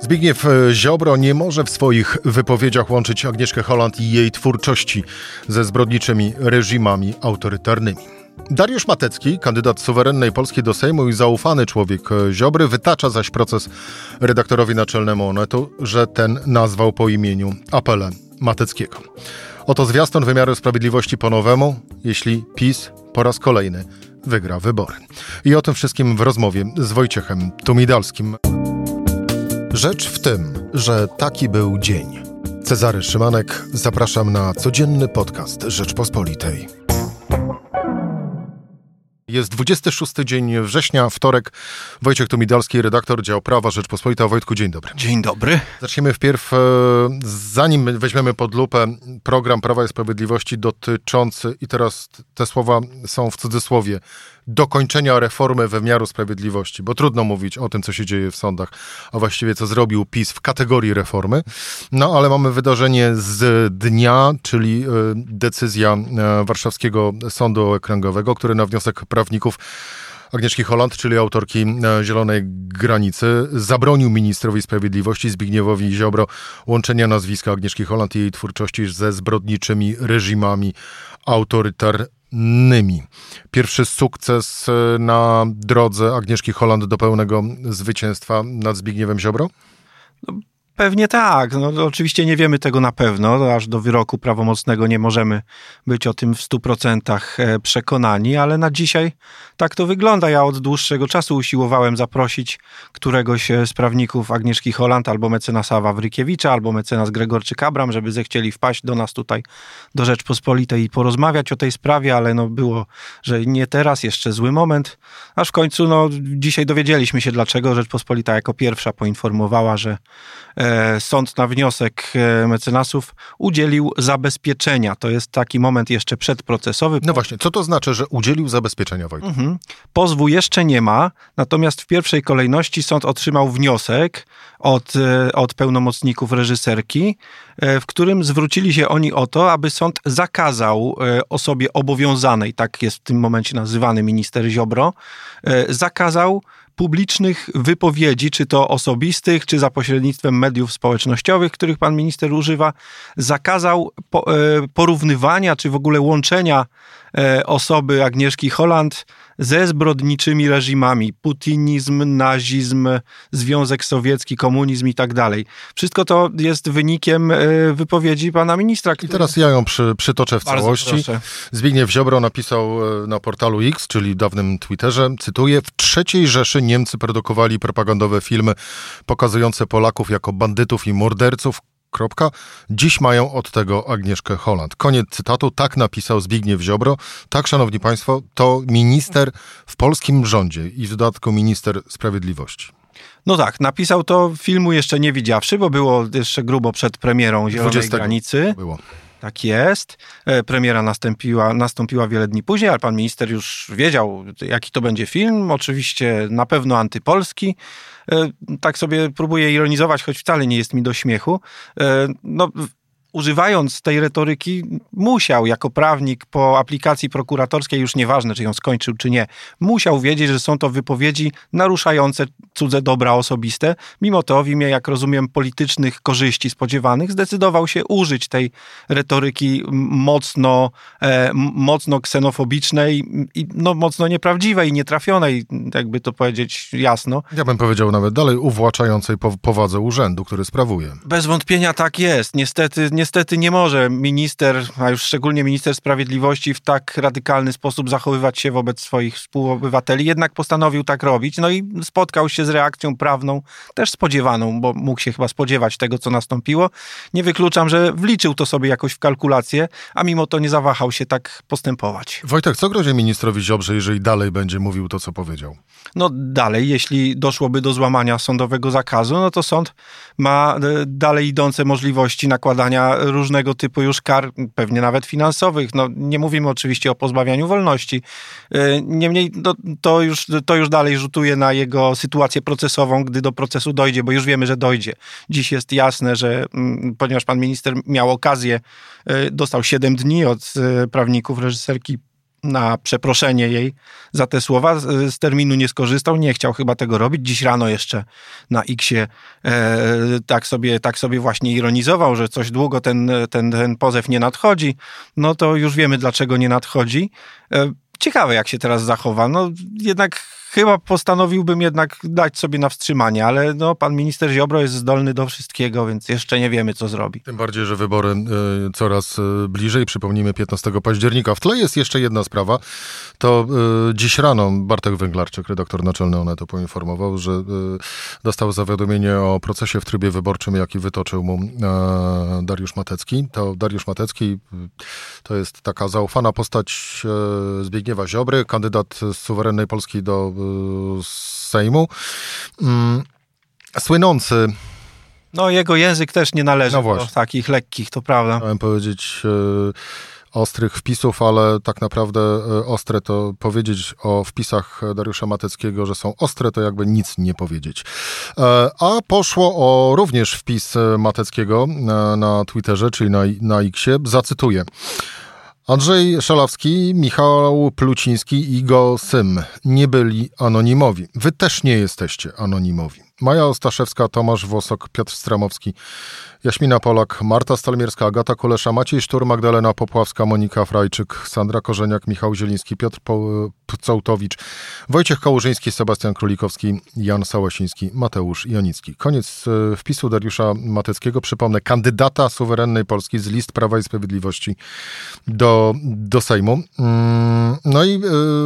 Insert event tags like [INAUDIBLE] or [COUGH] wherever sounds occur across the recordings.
Zbigniew e, Ziobro nie może w swoich wypowiedziach łączyć Agnieszkę Holland i jej twórczości ze zbrodniczymi reżimami autorytarnymi. Dariusz Matecki, kandydat suwerennej Polski do Sejmu i zaufany człowiek e, Ziobry, wytacza zaś proces redaktorowi naczelnemu Onetu, że ten nazwał po imieniu apelem Mateckiego. Oto zwiastun wymiaru sprawiedliwości po nowemu, jeśli PiS po raz kolejny wygra wybory. I o tym wszystkim w rozmowie z Wojciechem Tumidalskim. Rzecz w tym, że taki był dzień. Cezary Szymanek, zapraszam na codzienny podcast Rzeczpospolitej. Jest 26 dzień września, wtorek. Wojciech Tumidalski, redaktor dział prawa Rzeczpospolita. Wojtku, dzień dobry. Dzień dobry. Zaczniemy wpierw, e, zanim weźmiemy pod lupę program Prawa i Sprawiedliwości dotyczący, i teraz te słowa są w cudzysłowie, dokończenia reformy wymiaru sprawiedliwości, bo trudno mówić o tym, co się dzieje w sądach, a właściwie co zrobił PiS w kategorii reformy. No ale mamy wydarzenie z dnia, czyli e, decyzja e, Warszawskiego Sądu Okręgowego, który na wniosek prawników Agnieszki Holland, czyli autorki e, Zielonej Granicy, zabronił ministrowi sprawiedliwości Zbigniewowi Ziobro łączenia nazwiska Agnieszki Holland i jej twórczości ze zbrodniczymi reżimami autorytarnymi. Pierwszy sukces e, na drodze Agnieszki Holland do pełnego zwycięstwa nad Zbigniewem Ziobro? No, Pewnie tak. No, oczywiście nie wiemy tego na pewno. Aż do wyroku prawomocnego nie możemy być o tym w 100% e, przekonani, ale na dzisiaj tak to wygląda. Ja od dłuższego czasu usiłowałem zaprosić któregoś z prawników Agnieszki Holland albo mecenasa Wawrykiewicza, albo mecenas Gregorczyk Abram, żeby zechcieli wpaść do nas tutaj do Rzeczpospolitej i porozmawiać o tej sprawie, ale no było, że nie teraz, jeszcze zły moment. Aż w końcu, no dzisiaj dowiedzieliśmy się dlaczego Rzeczpospolita jako pierwsza poinformowała, że e, sąd na wniosek e, mecenasów udzielił zabezpieczenia. To jest taki moment jeszcze przedprocesowy. No właśnie, co to znaczy, że udzielił zabezpieczenia Wojtek? Mhm. Pozwu jeszcze nie ma, natomiast w pierwszej kolejności sąd otrzymał wniosek od, e, od pełnomocników reżyserki, e, w którym zwrócili się oni o to, aby sąd zakazał osobie obowiązanej, tak jest w tym momencie nazywany minister Ziobro, zakazał publicznych wypowiedzi, czy to osobistych, czy za pośrednictwem mediów społecznościowych, których pan minister używa, zakazał e, porównywania, czy w ogóle łączenia osoby Agnieszki Holland ze zbrodniczymi reżimami. Putinizm, nazizm, Związek Sowiecki, komunizm i tak dalej. Wszystko to jest wynikiem e, wypowiedzi pana ministra. Który... I teraz ja ją przy, przytoczę w Bardzo całości. Proszę. Zbigniew Ziobro napisał na portalu X, czyli dawnym Twitterze, cytuję, w trzeciej Rzeszy Niemcy produkowali propagandowe filmy pokazujące Polaków jako bandytów i morderców, Kropka. Dziś mają od tego Agnieszkę Holland. Koniec cytatu. Tak napisał Zbigniew Ziobro. Tak, szanowni państwo, to minister w polskim rządzie i w dodatku minister sprawiedliwości. No tak, napisał to filmu jeszcze nie widziawszy, bo było jeszcze grubo przed premierą Zielonej Granicy. Było. Tak jest. E, premiera nastąpiła, nastąpiła wiele dni później, ale pan minister już wiedział, jaki to będzie film. Oczywiście na pewno antypolski. E, tak sobie próbuję ironizować, choć wcale nie jest mi do śmiechu. E, no, używając tej retoryki, musiał jako prawnik po aplikacji prokuratorskiej, już nieważne, czy ją skończył, czy nie, musiał wiedzieć, że są to wypowiedzi naruszające cudze dobra osobiste. Mimo to, w imię, jak rozumiem, politycznych korzyści spodziewanych, zdecydował się użyć tej retoryki mocno, e, mocno ksenofobicznej i no, mocno nieprawdziwej, nietrafionej, jakby to powiedzieć jasno. Ja bym powiedział nawet dalej, uwłaczającej powadze urzędu, który sprawuje. Bez wątpienia tak jest. Niestety niestety nie może minister, a już szczególnie minister sprawiedliwości w tak radykalny sposób zachowywać się wobec swoich współobywateli. Jednak postanowił tak robić. No i spotkał się z reakcją prawną, też spodziewaną, bo mógł się chyba spodziewać tego, co nastąpiło. Nie wykluczam, że wliczył to sobie jakoś w kalkulację, a mimo to nie zawahał się tak postępować. Wojtek, co grozi ministrowi Ziobrze, jeżeli dalej będzie mówił to, co powiedział? No dalej, jeśli doszłoby do złamania sądowego zakazu, no to sąd ma e, dalej idące możliwości nakładania różnego typu już kar, pewnie nawet finansowych. No, nie mówimy oczywiście o pozbawianiu wolności. E, niemniej no, to, już, to już dalej rzutuje na jego sytuację procesową, gdy do procesu dojdzie, bo już wiemy, że dojdzie. Dziś jest jasne, że mm, ponieważ pan minister miał okazję, e, dostał 7 dni od e, prawników reżyserki na przeproszenie jej za te słowa. Z, terminu nie skorzystał, nie chciał chyba tego robić. Dziś rano jeszcze na Xie e, tak, sobie, tak sobie właśnie ironizował, że coś długo ten, ten, ten pozew nie nadchodzi. No to już wiemy, dlaczego nie nadchodzi. E, ciekawe, jak się teraz zachowa. No jednak chyba postanowiłbym jednak dać sobie na wstrzymanie, ale no, pan minister Ziobro jest zdolny do wszystkiego, więc jeszcze nie wiemy, co zrobi. Tym bardziej, że wybory y, coraz y, bliżej. Przypomnijmy 15 października. W tle jest jeszcze jedna sprawa. To y, dziś rano Bartek Węglarczyk, redaktor naczelny Onetu, poinformował, że dostał zawiadomienie o procesie w trybie wyborczym, jaki wytoczył mu e, Dariusz Matecki. To Dariusz Matecki to jest taka zaufana postać e, Zbigniewa Ziobry, kandydat z suwerennej Polski do Sejmu. Mm, słynący. No, jego język też nie należy no do takich lekkich, to prawda. Chciałem powiedzieć e, ostrych wpisów, ale tak naprawdę e, ostre to powiedzieć o wpisach Dariusza Mateckiego, że są ostre, to jakby nic nie powiedzieć. E, a poszło o również wpis Mateckiego na, na Twitterze, czyli na, na Xie. Zacytuję. Andrzej Szalawski, Michał Pluciński i Igo Sym nie byli anonimowi. Wy też nie jesteście anonimowi. Maja Ostaszewska, Tomasz Wosok, Piotr Stramowski, Jaśmina Polak, Marta Stalmierska, Agata Kulesza, Maciej Sztur, Magdalena Popławska, Monika Frajczyk, Sandra Korzeniak, Michał Zieliński, Piotr Pcołtowicz, Wojciech Kołużyński, Sebastian Królikowski, Jan Sałasiński, Mateusz Jonicki. Koniec e, wpisu Dariusza Mateckiego. Przypomnę, kandydata suwerennej Polski z list Prawa i Sprawiedliwości do, do Sejmu. Mm, no i e,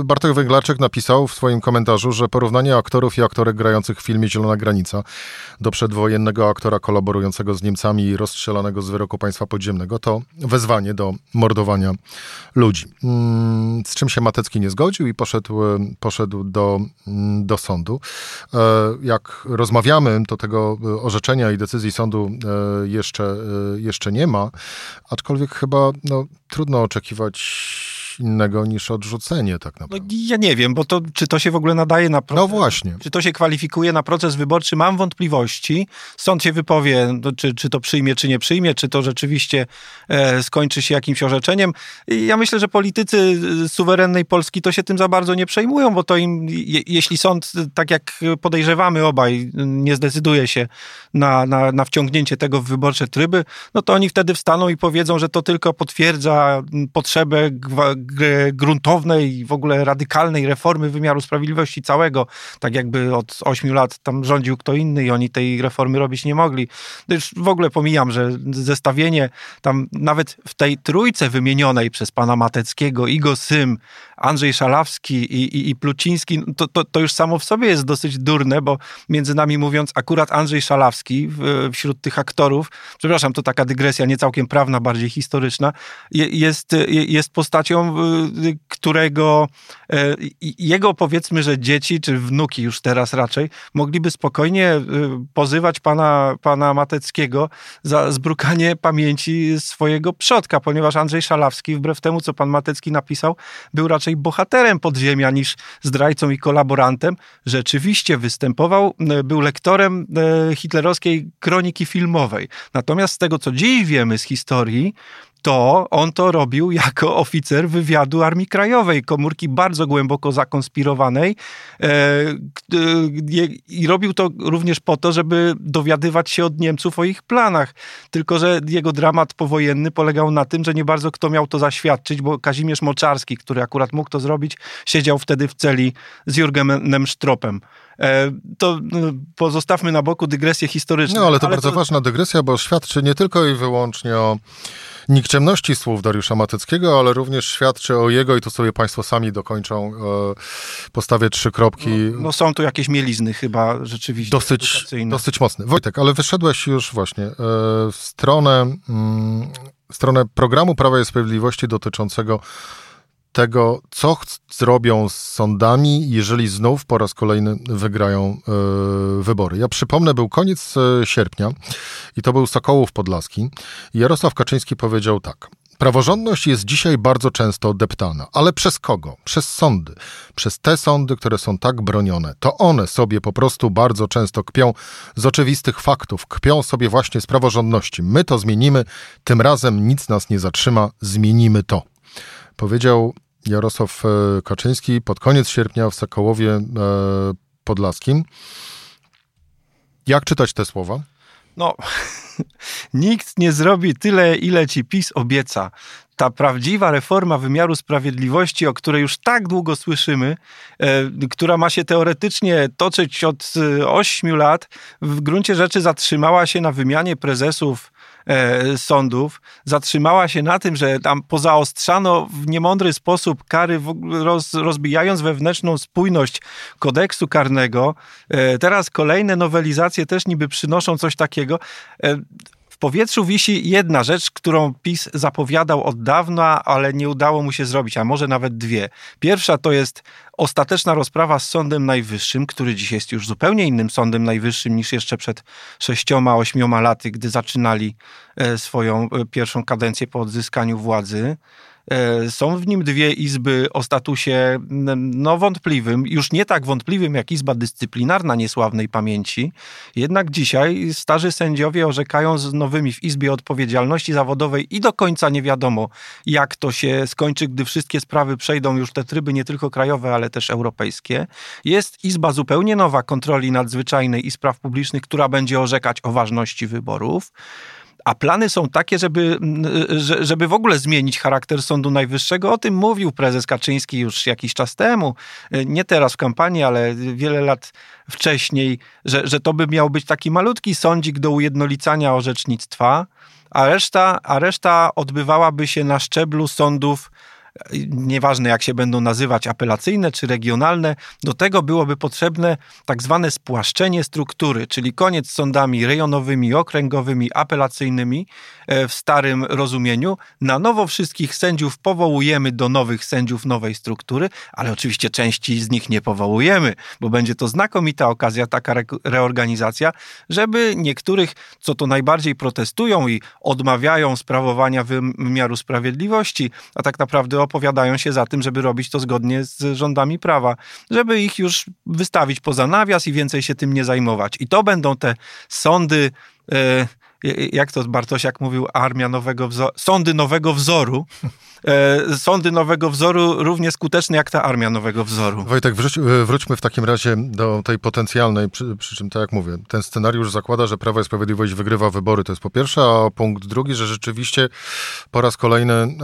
Bartek Węglarczyk napisał w swoim komentarzu, że porównanie aktorów i aktorek grających w filmie Zielona Granica do przedwojennego aktora kolaborującego z Niemcami i rozstrzelanego z wyroku państwa podziemnego to wezwanie do mordowania ludzi. Mm, z czym się Matecki nie zgodził i poszedł, poszedł do, mm, do sądu. E, jak rozmawiamy, to tego orzeczenia i decyzji sądu e, jeszcze, e, jeszcze nie ma, aczkolwiek chyba no, trudno oczekiwać innego niż odrzucenie tak no, naprawdę. No, ja nie wiem, bo to, czy to się w ogóle nadaje na proces. No właśnie. Czy to się kwalifikuje na proces wyborczy? Mam wątpliwości. Sąd się wypowie, no, czy, czy to przyjmie, czy nie przyjmie, czy to rzeczywiście e, skończy się jakimś orzeczeniem. I ja myślę, że politycy suwerennej Polski to się tym za bardzo nie przejmują, bo to im, je, jeśli sąd, tak jak podejrzewamy obaj, nie zdecyduje się na, na, na wciągnięcie tego w wyborcze tryby, no to oni wtedy wstaną i powiedzą, że to tylko potwierdza potrzebę gruntownej i w ogóle radykalnej reformy wymiaru sprawiedliwości całego, tak jakby od ośmiu lat tam rządził kto inny i oni tej reformy robić nie mogli. Już w ogóle pomijam, że zestawienie tam nawet w tej trójce wymienionej przez pana Mateckiego, Igo Sym, Andrzej Szalawski i, i, i Pluciński, to, to, to, już samo w sobie jest dosyć durne, bo między nami mówiąc, akurat Andrzej Szalawski w, wśród tych aktorów, przepraszam, to taka dygresja nie całkiem prawna, bardziej historyczna, jest, jest postacią, którego e, jego powiedzmy, że dzieci, czy wnuki już teraz raczej, mogliby spokojnie e, pozywać pana, pana Mateckiego za zbrukanie pamięci swojego przodka, ponieważ Andrzej Szalawski, wbrew temu, co pan Matecki napisał, był raczej bohaterem podziemia niż zdrajcą i kolaborantem. Rzeczywiście występował, był lektorem hitlerowskiej kroniki filmowej. Natomiast z tego, co dziś wiemy z historii, to on to robił jako oficer wywiadu Armii Krajowej, komórki bardzo głęboko zakonspirowanej e, i robił to również po to, żeby dowiadywać się od Niemców o ich planach. Tylko, że jego dramat powojenny polegał na tym, że nie bardzo kto miał to zaświadczyć, bo Kazimierz Moczarski, który akurat mógł to zrobić, siedział wtedy w celi z Jurgenem Stropem. E, to no, pozostawmy na boku dygresję historyczną. No ale to ale bardzo to... ważna dygresja, bo świadczy nie tylko i wyłącznie o nikczemności słów Dariusza Mateckiego, ale również świadczy o jego, i to sobie Państwo sami dokończą, e, postawię trzy kropki. No, no, są tu jakieś mielizny chyba rzeczywiście. Dosyć, dosyć mocne. Wojtek, ale wyszedłeś już właśnie e, w stronę, mm, w stronę programu Prawa i Sprawiedliwości dotyczącego tego, co zrobią z sądami, jeżeli znów po raz kolejny wygrają y, wybory. Ja przypomnę, był koniec y, sierpnia i to był Sokołów Podlaski. Jarosław Kaczyński powiedział tak. Praworządność jest dzisiaj bardzo często deptana, ale przez kogo? Przez sądy. Przez te sądy, które są tak bronione. To one sobie po prostu bardzo często kpią z oczywistych faktów, kpią sobie właśnie z praworządności. My to zmienimy, tym razem nic nas nie zatrzyma, zmienimy to. Powiedział Jarosław e, Kaczyński pod koniec sierpnia w Sokołowie e, Podlaskim. Jak czytać te słowa? No, [LAUGHS] nikt nie zrobi tyle, ile ci PiS obieca. Ta prawdziwa reforma wymiaru sprawiedliwości, o której już tak długo słyszymy, e, która ma się teoretycznie toczyć od e, 8 lat, w gruncie rzeczy zatrzymała się na wymianie prezesów e, sądów, zatrzymała się na tym, że tam pozaostrzano w niemądry sposób kary, roz, rozbijając wewnętrzną spójność kodeksu karnego. E, teraz kolejne nowelizacje też niby przynoszą coś takiego. E, w powietrzu wisi jedna rzecz, którą PiS zapowiadał od dawna, ale nie udało mu się zrobić, a może nawet dwie. Pierwsza to jest ostateczna rozprawa z Sądem Najwyższym, który dziś jest już zupełnie innym Sądem Najwyższym niż jeszcze przed sześcioma, ośmioma laty, gdy zaczynali e, swoją e, pierwszą kadencję po odzyskaniu władzy. E, są w nim dwie izby o statusie no, wątpliwym, już nie tak wątpliwym jak Izba Dyscyplinarna Niesławnej Pamięci. Jednak dzisiaj starzy sędziowie orzekają z nowymi w Izbie Odpowiedzialności Zawodowej i do końca nie wiadomo, jak to się skończy, gdy wszystkie sprawy przejdą już te tryby nie tylko krajowe, ale też europejskie. Jest Izba zupełnie nowa Kontroli Nadzwyczajnej i Spraw Publicznych, która będzie orzekać o ważności wyborów. A plany są takie, żeby, żeby w ogóle zmienić charakter Sądu Najwyższego. O tym mówił prezes Kaczyński już jakiś czas temu. Nie teraz w kampanii, ale wiele lat wcześniej, że, że to by miał być taki malutki sądzik do ujednolicania orzecznictwa, a reszta, a reszta odbywałaby się na szczeblu sądów nieważne jak się będą nazywać, apelacyjne czy regionalne, do tego byłoby potrzebne tak zwane spłaszczenie struktury, czyli koniec z sądami rejonowymi, okręgowymi, apelacyjnymi e, w starym rozumieniu. Na nowo wszystkich sędziów powołujemy do nowych sędziów nowej struktury, ale oczywiście części z nich nie powołujemy, bo będzie to znakomita okazja, taka re reorganizacja, żeby niektórych, co to najbardziej protestują i odmawiają sprawowania wymiaru sprawiedliwości, a tak naprawdę opowiadają się za tym, żeby robić to zgodnie z rządami prawa, żeby ich już wystawić poza nawias i więcej się tym nie zajmować. I to będą te sądy. E, jak to Bartosiak mówił, armia nowego wzoru, sądy nowego wzoru, e, sądy nowego wzoru równie skuteczne jak ta armia nowego wzoru. Wojtek, wróć, wróćmy w takim razie do tej potencjalnej, przy, przy, czym tak jak mówię, ten scenariusz zakłada, że Prawo i Sprawiedliwość wygrywa wybory, to jest po pierwsze, a punkt drugi, że rzeczywiście po raz kolejny...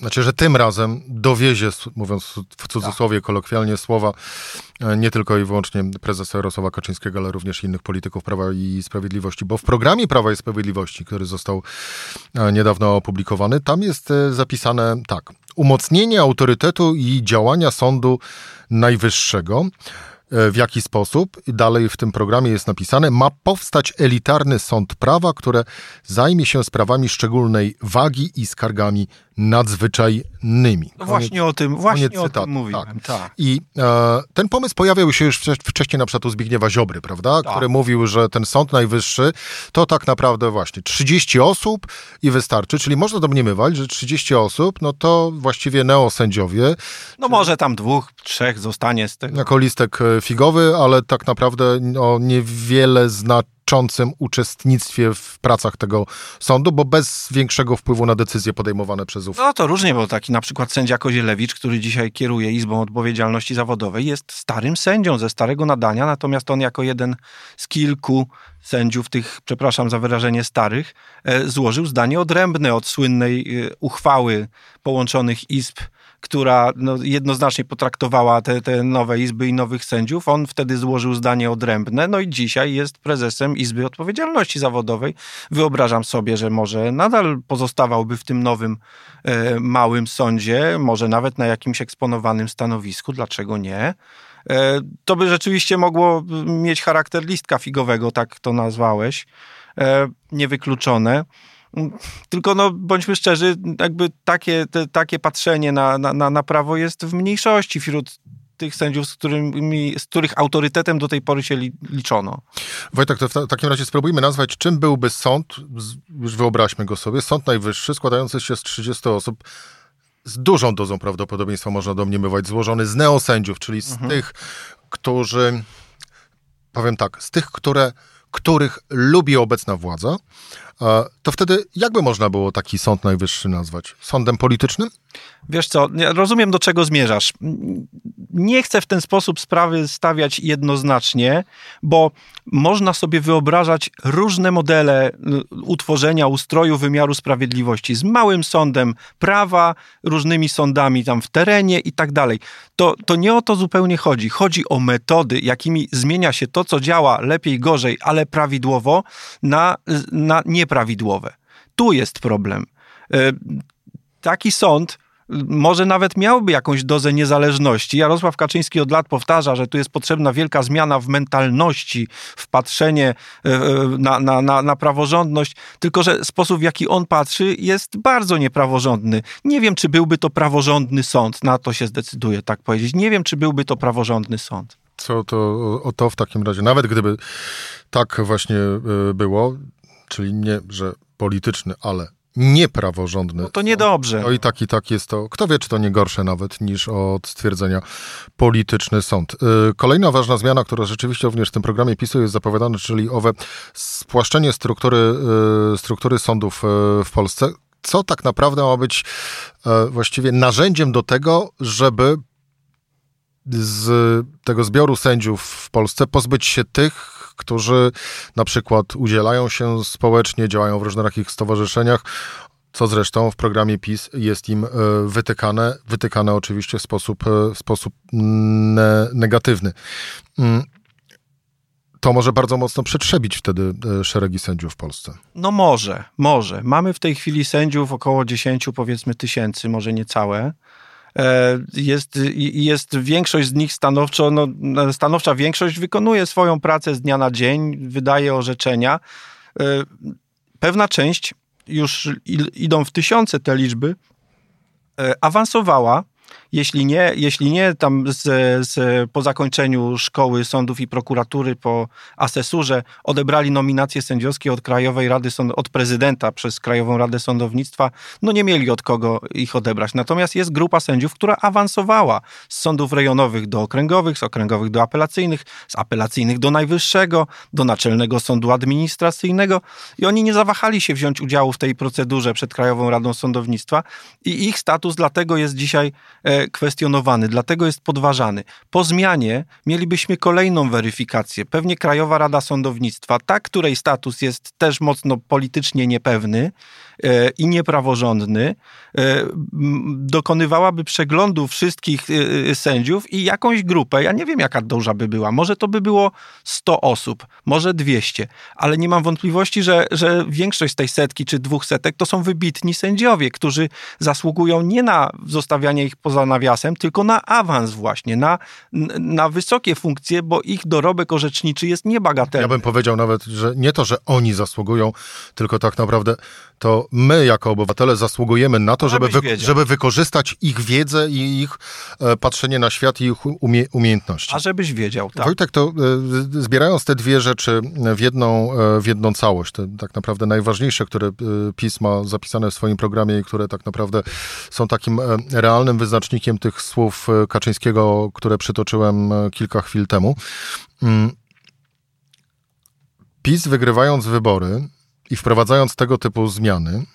znaczy, że tym razem dowiezie, mówiąc w cudzysłowie, kolokwialnie, słowa e, nie tylko i wyłącznie prezesa Jarosława Kaczyńskiego, ale również innych polityków Prawa i Sprawiedliwości. Bo w programie Prawa i Sprawiedliwości, który został e, niedawno opublikowany, tam jest e, zapisane tak. Umocnienie autorytetu i działania Sądu Najwyższego w jaki sposób, dalej w tym programie jest napisane, ma powstać elitarny sąd prawa, które zajmie się sprawami szczególnej wagi i skargami nadzwyczajnymi. No właśnie o tym, właśnie o tym mówiłem. Tak. tak. I e, ten pomysł pojawiał się już wcześniej na przykład u Zbigniewa Ziobry, prawda? Tak. Który mówił, że ten Sąd Najwyższy to tak naprawdę właśnie 30 osób i wystarczy, czyli można domniemywać, że 30 osób, no to właściwie neosędziowie. No może tam dwóch, trzech zostanie z tego. Jako listek e, figowy, ale tak naprawdę no, niewiele znaczącym uczestnictwie w pracach tego sądu, bo bez większego wpływu na decyzje podejmowane przez ów. No to różnie, bo taki na przykład sędzia Kozielewicz, który dzisiaj kieruje Izbą Odpowiedzialności Zawodowej, jest starym sędzią ze starego nadania, natomiast on jako jeden z kilku sędziów, tych, przepraszam za wyrażenie, starych, e, złożył zdanie odrębne od słynnej e, uchwały połączonych izb która no, jednoznacznie potraktowała te, te nowe izby i nowych sędziów. On wtedy złożył zdanie odrębne, no i dzisiaj jest prezesem Izby Odpowiedzialności Zawodowej. Wyobrażam sobie, że może nadal pozostawałby w tym nowym, e, małym sądzie, może nawet na jakimś eksponowanym stanowisku, dlaczego nie? E, to by rzeczywiście mogło mieć charakter listka figowego, tak to nazwałeś. E, niewykluczone. Tylko no, bądźmy szczerzy, jakby takie, te, takie patrzenie na, na, na prawo jest w mniejszości wśród tych sędziów, z, którymi, z których autorytetem do tej pory się liczono. Wojtek, to w takim razie spróbujmy nazwać, czym byłby sąd, już wyobraźmy go sobie, Sąd Najwyższy składający się z 30 osób, z dużą dozą prawdopodobieństwa można domniemywać, złożony z neosędziów, czyli z mhm. tych, którzy, powiem tak, z tych, które których lubi obecna władza, to wtedy jakby można było taki Sąd Najwyższy nazwać? Sądem politycznym? Wiesz co, rozumiem do czego zmierzasz. Nie chcę w ten sposób sprawy stawiać jednoznacznie, bo można sobie wyobrażać różne modele y, utworzenia ustroju wymiaru sprawiedliwości z małym sądem prawa, różnymi sądami tam w terenie i tak dalej. To, to nie o to zupełnie chodzi. Chodzi o metody, jakimi zmienia się to, co działa lepiej, gorzej, ale prawidłowo, na, na nieprawidłowe. Tu jest problem. Y, taki sąd może nawet miałby jakąś dozę niezależności. Jarosław Kaczyński od lat powtarza, że tu jest potrzebna wielka zmiana w mentalności, w patrzenie e, e, na, na, na, na praworządność, tylko że sposób, w jaki on patrzy, jest bardzo niepraworządny. Nie wiem, czy byłby to praworządny sąd, na to się zdecyduje tak powiedzieć. Nie wiem, czy byłby to praworządny sąd. Co to o to w takim razie, nawet gdyby tak właśnie e, było, czyli nie, że polityczny, ale niepraworządny. No to niedobrze. No i tak i tak jest to, kto wie, czy to nie gorsze nawet niż od stwierdzenia polityczny sąd. Y, kolejna ważna zmiana, która rzeczywiście również w tym programie PiSu jest zapowiadana, czyli owe spłaszczenie struktury, y, struktury sądów y, w Polsce, co tak naprawdę ma być właściwie narzędziem do tego, żeby z tego zbioru sędziów w Polsce pozbyć się tych, którzy na przykład udzielają się społecznie, działają w różnorakich stowarzyszeniach, co zresztą w programie PiS jest im e, wytykane, wytykane oczywiście w sposób, e, w sposób ne negatywny. Mm. To może bardzo mocno przetrzebić wtedy e, szeregi sędziów w Polsce. No może, może. Mamy w tej chwili sędziów około 10 powiedzmy tysięcy, może niecałe. E, jest, jest większość z nich stanowczo, no, stanowcza większość wykonuje swoją pracę z dnia na dzień, wydaje orzeczenia. E, pewna część, już idą w tysiące te liczby, e, awansowała jeśli nie, jeśli nie tam z, z, po zakończeniu szkoły sądów i prokuratury, po asesurze odebrali nominacje sędziowskie od Krajowej Rady Sąd, od prezydenta przez Krajową Radę Sądownictwa, no nie mieli od kogo ich odebrać. Natomiast jest grupa sędziów, która awansowała z sądów rejonowych do okręgowych, z okręgowych do apelacyjnych, z apelacyjnych do najwyższego, do Naczelnego Sądu Administracyjnego. I oni nie zawahali się wziąć udziału w tej procedurze przed Krajową Radą Sądownictwa. I ich status dlatego jest dzisiaj e, kwestionowany, dlatego jest podważany. Po zmianie mielibyśmy kolejną weryfikację. Pewnie Krajowa Rada Sądownictwa, ta, której status jest też mocno politycznie niepewny e, i niepraworządny, e, dokonywałaby przeglądu wszystkich e, sędziów i jakąś grupę, ja nie wiem jaka duża by była, może to by było 100 osób, może 200, ale nie mam wątpliwości, że, że większość z tej setki czy dwóch setek to są wybitni sędziowie, którzy zasługują nie na zostawianie ich poza nawiasem, tylko na awans właśnie, na, na wysokie funkcje, bo ich dorobek orzeczniczy jest niebagatelny. Ja bym powiedział nawet, że nie to, że oni zasługują, tylko tak naprawdę to my jako obywatele zasługujemy na to, żeby, wy, żeby wykorzystać ich wiedzę i ich e, patrzenie na świat i ich umie, umiejętności. A żebyś wiedział, tak. Wojtek, to e, zbierając te dwie rzeczy w jedną, e, w jedną całość, te tak naprawdę najważniejsze, które PiS ma zapisane w swoim programie i które tak naprawdę są takim realnym wyznacznikiem tych słów e, Kaczyńskiego, które przytoczyłem kilka chwil temu. Mm. PiS wygrywając wybory i wprowadzając tego typu zmiany,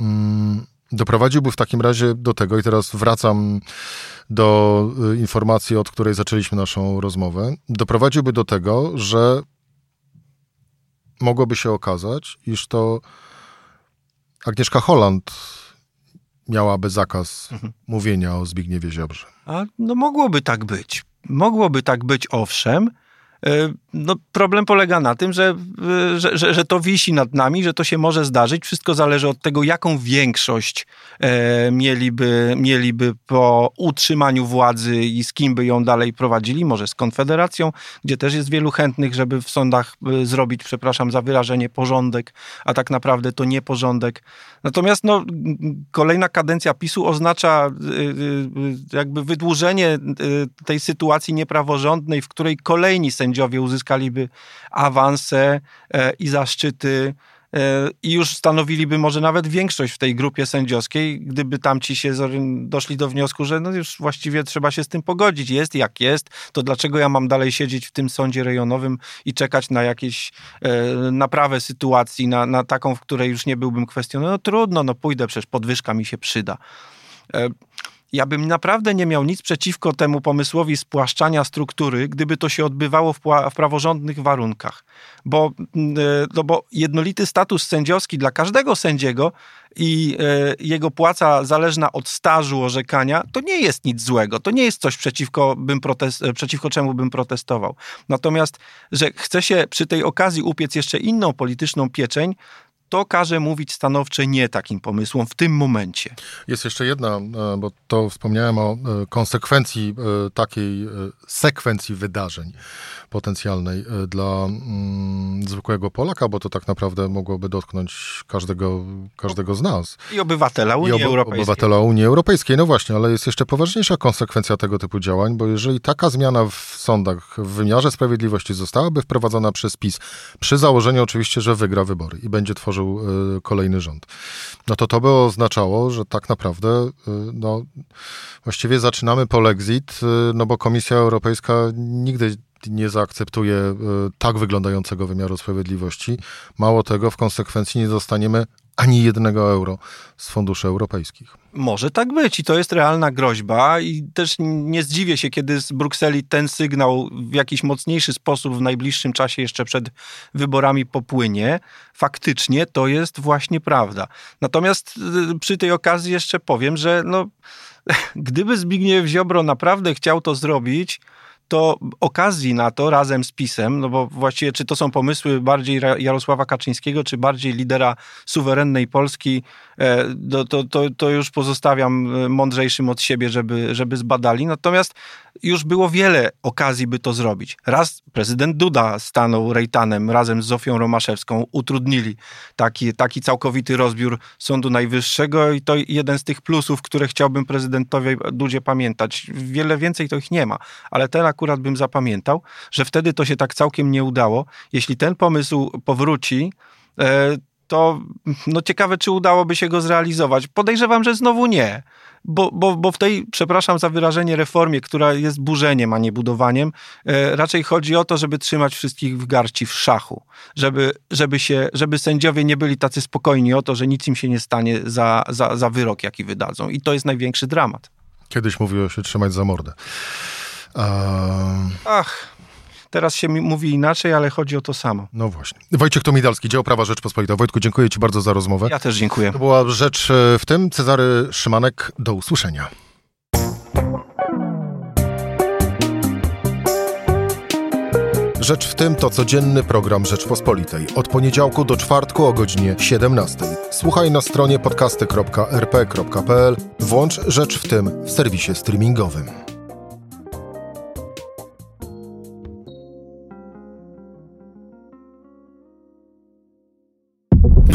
mm, doprowadziłby w takim razie do tego, i teraz wracam do y, informacji, od której zaczęliśmy naszą rozmowę, doprowadziłby do tego, że mogłoby się okazać, iż to Agnieszka Holland miałaby zakaz mhm. mówienia o Zbigniewie Ziobrze. A no mogłoby tak być. Mogłoby tak być, owszem, E, no, problem polega na tym, że, e, że, że, że, to wisi nad nami, że to się może zdarzyć. Wszystko zależy od tego, jaką większość e, mieliby, mieliby po utrzymaniu władzy i z kim by ją dalej prowadzili. Może z Konfederacją, gdzie też jest wielu chętnych, żeby w sądach e, zrobić, przepraszam za wyrażenie, porządek, a tak naprawdę to nie porządek. Natomiast no, kolejna kadencja PiSu oznacza jakby wydłużenie tej sytuacji niepraworządnej, w której kolejni sędziowie uzyskaliby awanse e, i zaszczyty e, i już stanowiliby może nawet większość w tej grupie sędziowskiej, gdyby tamci się doszli do wniosku, że no już właściwie trzeba się z tym pogodzić. Jest jak jest, to dlaczego ja mam dalej siedzieć w tym sądzie rejonowym i czekać na jakieś e, naprawę sytuacji, na, na taką, w której już nie byłbym kwestionowany? No trudno, no pójdę, przecież podwyżka mi się przyda. E, ja bym naprawdę nie miał nic przeciwko temu pomysłowi spłaszczania struktury, gdyby to się odbywało w, w praworządnych warunkach. Bo, mm, e, no bo jednolity status sędziowski dla każdego sędziego i e, jego płaca zależna od stażu orzekania, to nie jest nic złego. To nie jest coś, przeciwko, bym protest, e, przeciwko czemu bym protestował. Natomiast, że chce się przy tej okazji upiec jeszcze inną polityczną pieczeń, to każe mówić stanowcze nie takim pomysłom w tym momencie. Jest jeszcze jedna, e, bo to wspomniałem o e, konsekwencji e, takiej sekwencji wydarzeń potencjalnej dla mm, zwykłego Polaka, bo to tak naprawdę mogłoby dotknąć każdego, każdego z nas. I obywatela Unii I ob Europejskiej. Obywatela Unii Europejskiej, no właśnie, ale jest jeszcze poważniejsza konsekwencja tego typu działań, bo jeżeli taka zmiana w sądach w wymiarze sprawiedliwości zostałaby wprowadzona przez PiS, przy założeniu oczywiście, że wygra wybory i będzie tworzył y, kolejny rząd. No to to by oznaczało, że tak naprawdę y, no, właściwie zaczynamy polexit, y, no bo Komisja Europejska nigdy nie zaakceptuje tak wyglądającego wymiaru sprawiedliwości. Mało tego, w konsekwencji nie dostaniemy ani jednego euro z funduszy europejskich. Może tak być i to jest realna groźba i też nie zdziwię się, kiedy z Brukseli ten sygnał w jakiś mocniejszy sposób w najbliższym czasie jeszcze przed wyborami popłynie. Faktycznie to jest właśnie prawda. Natomiast y, przy tej okazji jeszcze powiem, że no, [LAUGHS] gdyby Zbigniew Ziobro naprawdę chciał to zrobić, to okazji na to razem z PiSem, no bo właściwie czy to są pomysły bardziej Jarosława Kaczyńskiego, czy bardziej lidera suwerennej Polski, to, to, to już pozostawiam e, mądrzejszym od siebie, żeby, żeby zbadali. Natomiast już było wiele okazji, by to zrobić. Raz prezydent Duda stanął rejtanem razem z Zofią Romaszewską, utrudnili taki, taki całkowity rozbiór Sądu Najwyższego i to jeden z tych plusów, które chciałbym prezydentowi Dudzie pamiętać. Wiele więcej to ich nie ma, ale ten akurat bym zapamiętał, że wtedy to się tak całkiem nie udało. Jeśli ten pomysł powróci, e, to no ciekawe, czy udałoby się go zrealizować. Podejrzewam, że znowu nie. Bo, bo, bo w tej, przepraszam za wyrażenie, reformie, która jest burzeniem, a nie budowaniem, e, raczej chodzi o to, żeby trzymać wszystkich w garści w szachu. Żeby, żeby, się, żeby sędziowie nie byli tacy spokojni o to, że nic im się nie stanie za, za, za wyrok, jaki wydadzą. I to jest największy dramat. Kiedyś mówiło się trzymać za mordę. Ach, teraz się mówi inaczej, ale chodzi o to samo. No właśnie. Wojciech Tomidalski, Dział Prawa Rzeczpospolita. Wojtku, dziękuję Ci bardzo za rozmowę. Ja też dziękuję. To była rzecz e, w tym. Cezary Szymanek, do usłyszenia. Rzecz w tym to codzienny program Rzeczpospolitej. Od poniedziałku do czwartku o godzinie 17. Słuchaj na stronie podcasty.rp.pl. Włącz Rzecz w tym w serwisie streamingowym.